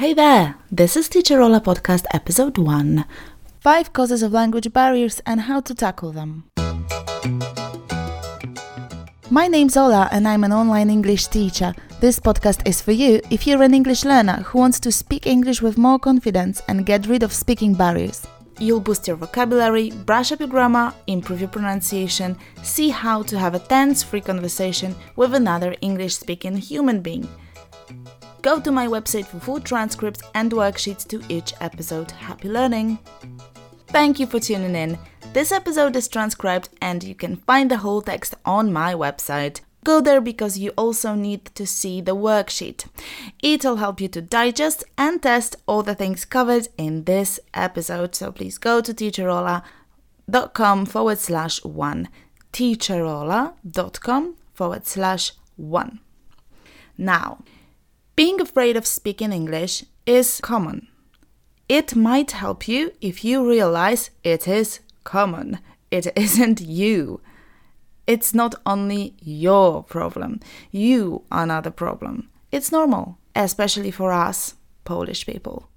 Hey there, this is Teacher Ola Podcast Episode 1 Five Causes of Language Barriers and How to Tackle Them. My name's Ola and I'm an online English teacher. This podcast is for you if you're an English learner who wants to speak English with more confidence and get rid of speaking barriers. You'll boost your vocabulary, brush up your grammar, improve your pronunciation, see how to have a tense free conversation with another English speaking human being. Go to my website for full transcripts and worksheets to each episode. Happy learning! Thank you for tuning in. This episode is transcribed and you can find the whole text on my website. Go there because you also need to see the worksheet. It'll help you to digest and test all the things covered in this episode. So please go to teacherola.com forward slash one. teacherola.com forward slash one. Now, being afraid of speaking English is common. It might help you if you realize it is common. It isn't you. It's not only your problem. You are not the problem. It's normal, especially for us, Polish people.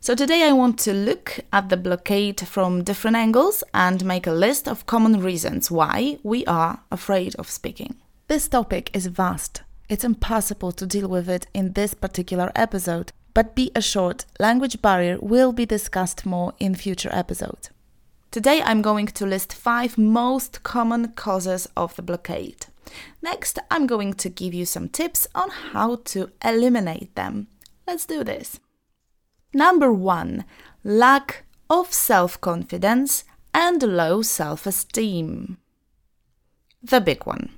So, today I want to look at the blockade from different angles and make a list of common reasons why we are afraid of speaking. This topic is vast. It's impossible to deal with it in this particular episode, but be assured, language barrier will be discussed more in future episodes. Today I'm going to list five most common causes of the blockade. Next, I'm going to give you some tips on how to eliminate them. Let's do this. Number one, lack of self confidence and low self esteem. The big one,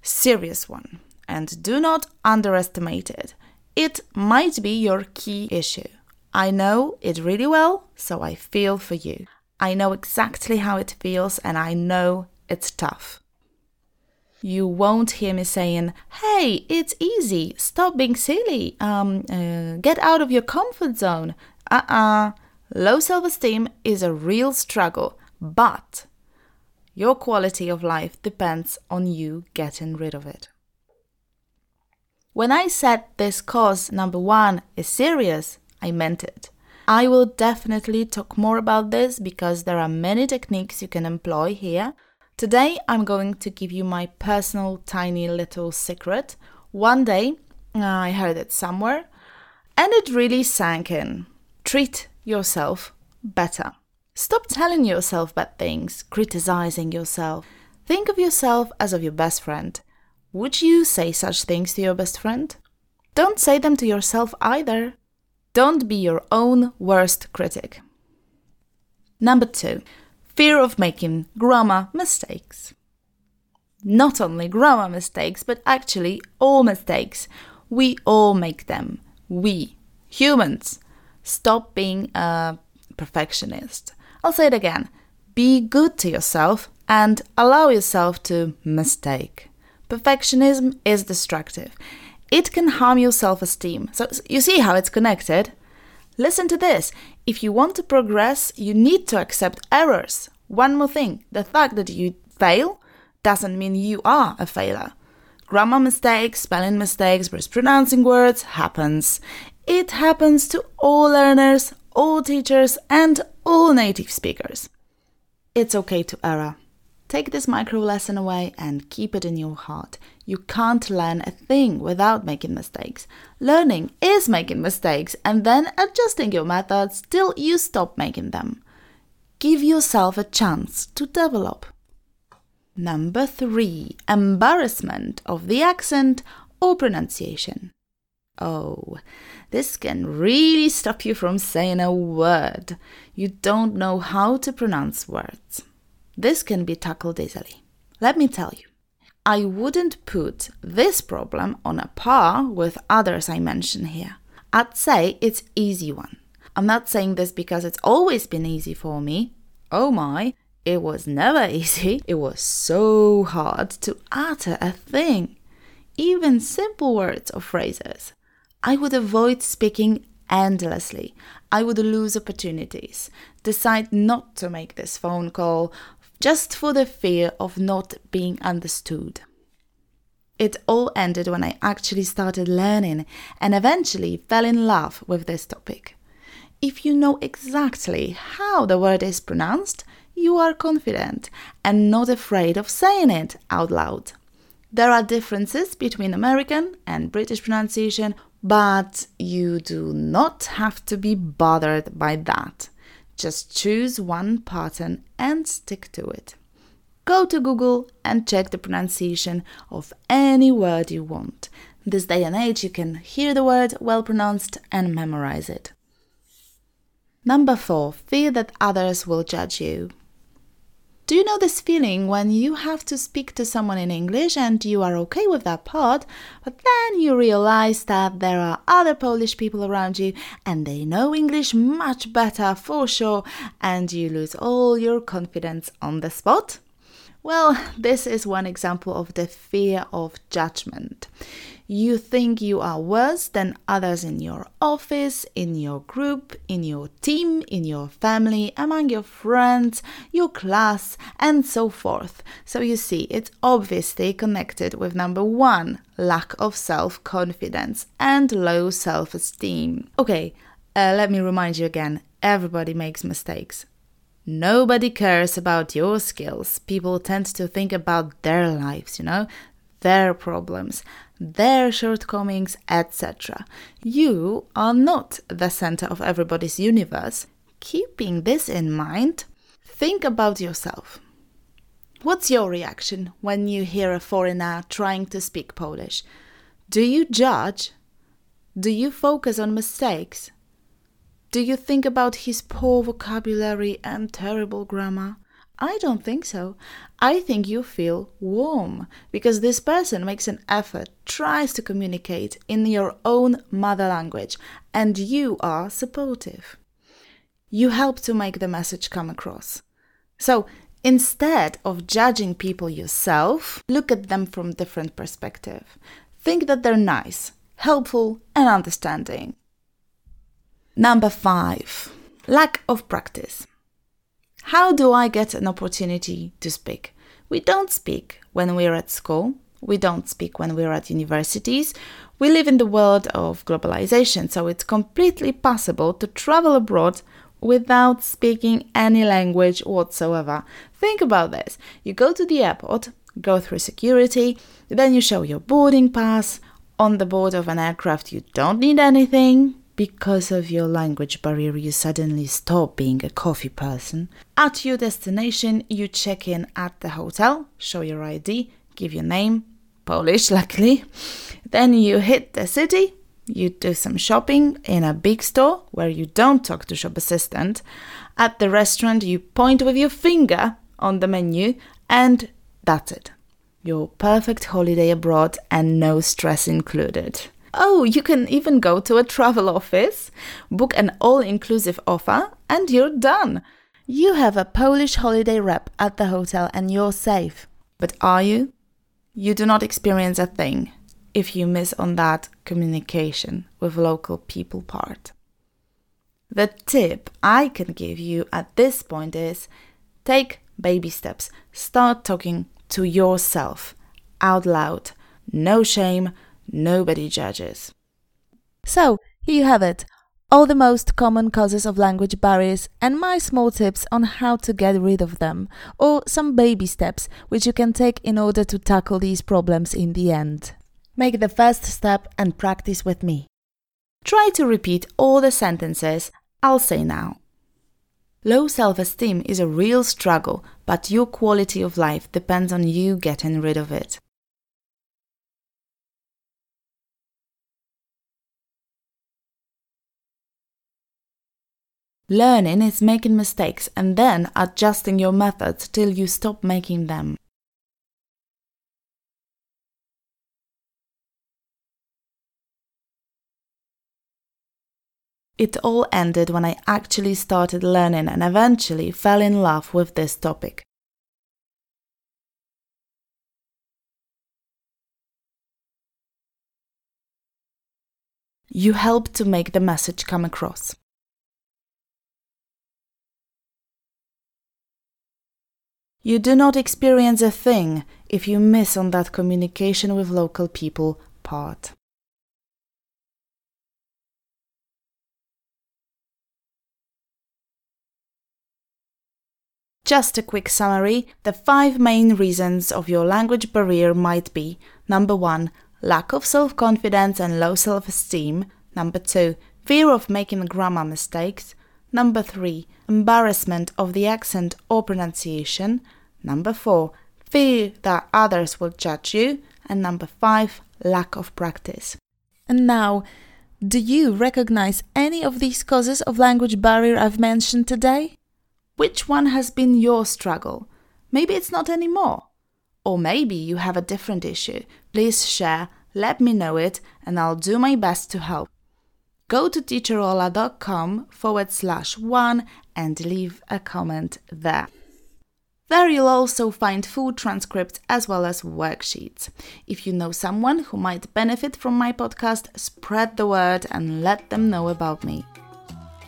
serious one, and do not underestimate it. It might be your key issue. I know it really well, so I feel for you. I know exactly how it feels and I know it's tough. You won't hear me saying, hey, it's easy, stop being silly, um, uh, get out of your comfort zone. Uh uh-uh. uh Low self esteem is a real struggle, but your quality of life depends on you getting rid of it. When I said this cause number one is serious, I meant it. I will definitely talk more about this because there are many techniques you can employ here. Today, I'm going to give you my personal tiny little secret. One day, uh, I heard it somewhere and it really sank in. Treat yourself better. Stop telling yourself bad things, criticizing yourself. Think of yourself as of your best friend. Would you say such things to your best friend? Don't say them to yourself either. Don't be your own worst critic. Number two, fear of making grammar mistakes. Not only grammar mistakes, but actually all mistakes. We all make them. We, humans. Stop being a perfectionist. I'll say it again. Be good to yourself and allow yourself to mistake. Perfectionism is destructive it can harm your self esteem. So, you see how it's connected? Listen to this. If you want to progress, you need to accept errors. One more thing the fact that you fail doesn't mean you are a failure. Grammar mistakes, spelling mistakes, mispronouncing words happens. It happens to all learners, all teachers, and all native speakers. It's okay to err. Take this micro lesson away and keep it in your heart. You can't learn a thing without making mistakes. Learning is making mistakes and then adjusting your methods till you stop making them. Give yourself a chance to develop. Number three, embarrassment of the accent or pronunciation. Oh, this can really stop you from saying a word. You don't know how to pronounce words. This can be tackled easily. Let me tell you, I wouldn't put this problem on a par with others I mention here. I'd say it's easy one. I'm not saying this because it's always been easy for me. Oh my, it was never easy. It was so hard to utter a thing, even simple words or phrases. I would avoid speaking endlessly. I would lose opportunities, decide not to make this phone call, just for the fear of not being understood. It all ended when I actually started learning and eventually fell in love with this topic. If you know exactly how the word is pronounced, you are confident and not afraid of saying it out loud. There are differences between American and British pronunciation, but you do not have to be bothered by that. Just choose one pattern and stick to it. Go to Google and check the pronunciation of any word you want. This day and age, you can hear the word well pronounced and memorize it. Number four, fear that others will judge you. Do you know this feeling when you have to speak to someone in English and you are okay with that part, but then you realize that there are other Polish people around you and they know English much better for sure, and you lose all your confidence on the spot? Well, this is one example of the fear of judgment. You think you are worse than others in your office, in your group, in your team, in your family, among your friends, your class, and so forth. So you see, it's obviously connected with number one lack of self confidence and low self esteem. Okay, uh, let me remind you again everybody makes mistakes. Nobody cares about your skills. People tend to think about their lives, you know, their problems their shortcomings, etc. You are not the center of everybody's universe. Keeping this in mind, think about yourself. What's your reaction when you hear a foreigner trying to speak Polish? Do you judge? Do you focus on mistakes? Do you think about his poor vocabulary and terrible grammar? I don't think so. I think you feel warm because this person makes an effort, tries to communicate in your own mother language, and you are supportive. You help to make the message come across. So instead of judging people yourself, look at them from different perspective. Think that they're nice, helpful, and understanding. Number five, lack of practice. How do I get an opportunity to speak? We don't speak when we're at school. We don't speak when we're at universities. We live in the world of globalization, so it's completely possible to travel abroad without speaking any language whatsoever. Think about this. You go to the airport, go through security, then you show your boarding pass. On the board of an aircraft, you don't need anything because of your language barrier, you suddenly stop being a coffee person. At your destination, you check in at the hotel, show your ID, give your name, Polish, luckily. Then you hit the city, you do some shopping in a big store where you don't talk to shop assistant. At the restaurant, you point with your finger on the menu, and that's it. Your perfect holiday abroad and no stress included. Oh, you can even go to a travel office, book an all inclusive offer, and you're done. You have a Polish holiday rep at the hotel and you're safe. But are you? You do not experience a thing if you miss on that communication with local people part. The tip I can give you at this point is take baby steps. Start talking to yourself out loud. No shame, Nobody judges. So, here you have it all the most common causes of language barriers and my small tips on how to get rid of them, or some baby steps which you can take in order to tackle these problems in the end. Make the first step and practice with me. Try to repeat all the sentences I'll say now. Low self esteem is a real struggle, but your quality of life depends on you getting rid of it. Learning is making mistakes and then adjusting your methods till you stop making them. It all ended when I actually started learning and eventually fell in love with this topic. You help to make the message come across. You do not experience a thing if you miss on that communication with local people part. Just a quick summary. The five main reasons of your language barrier might be number one, lack of self confidence and low self esteem, number two, fear of making grammar mistakes, number three, embarrassment of the accent or pronunciation, number four, fear that others will judge you, and number five, lack of practice. And now, do you recognize any of these causes of language barrier I've mentioned today? Which one has been your struggle? Maybe it's not anymore. Or maybe you have a different issue. Please share, let me know it, and I'll do my best to help. Go to teacherola.com forward slash one and leave a comment there. There you'll also find full transcripts as well as worksheets. If you know someone who might benefit from my podcast, spread the word and let them know about me.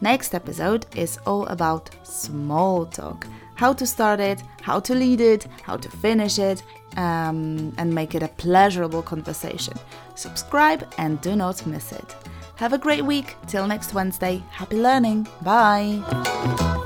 Next episode is all about small talk how to start it, how to lead it, how to finish it, um, and make it a pleasurable conversation. Subscribe and do not miss it. Have a great week. Till next Wednesday. Happy learning. Bye.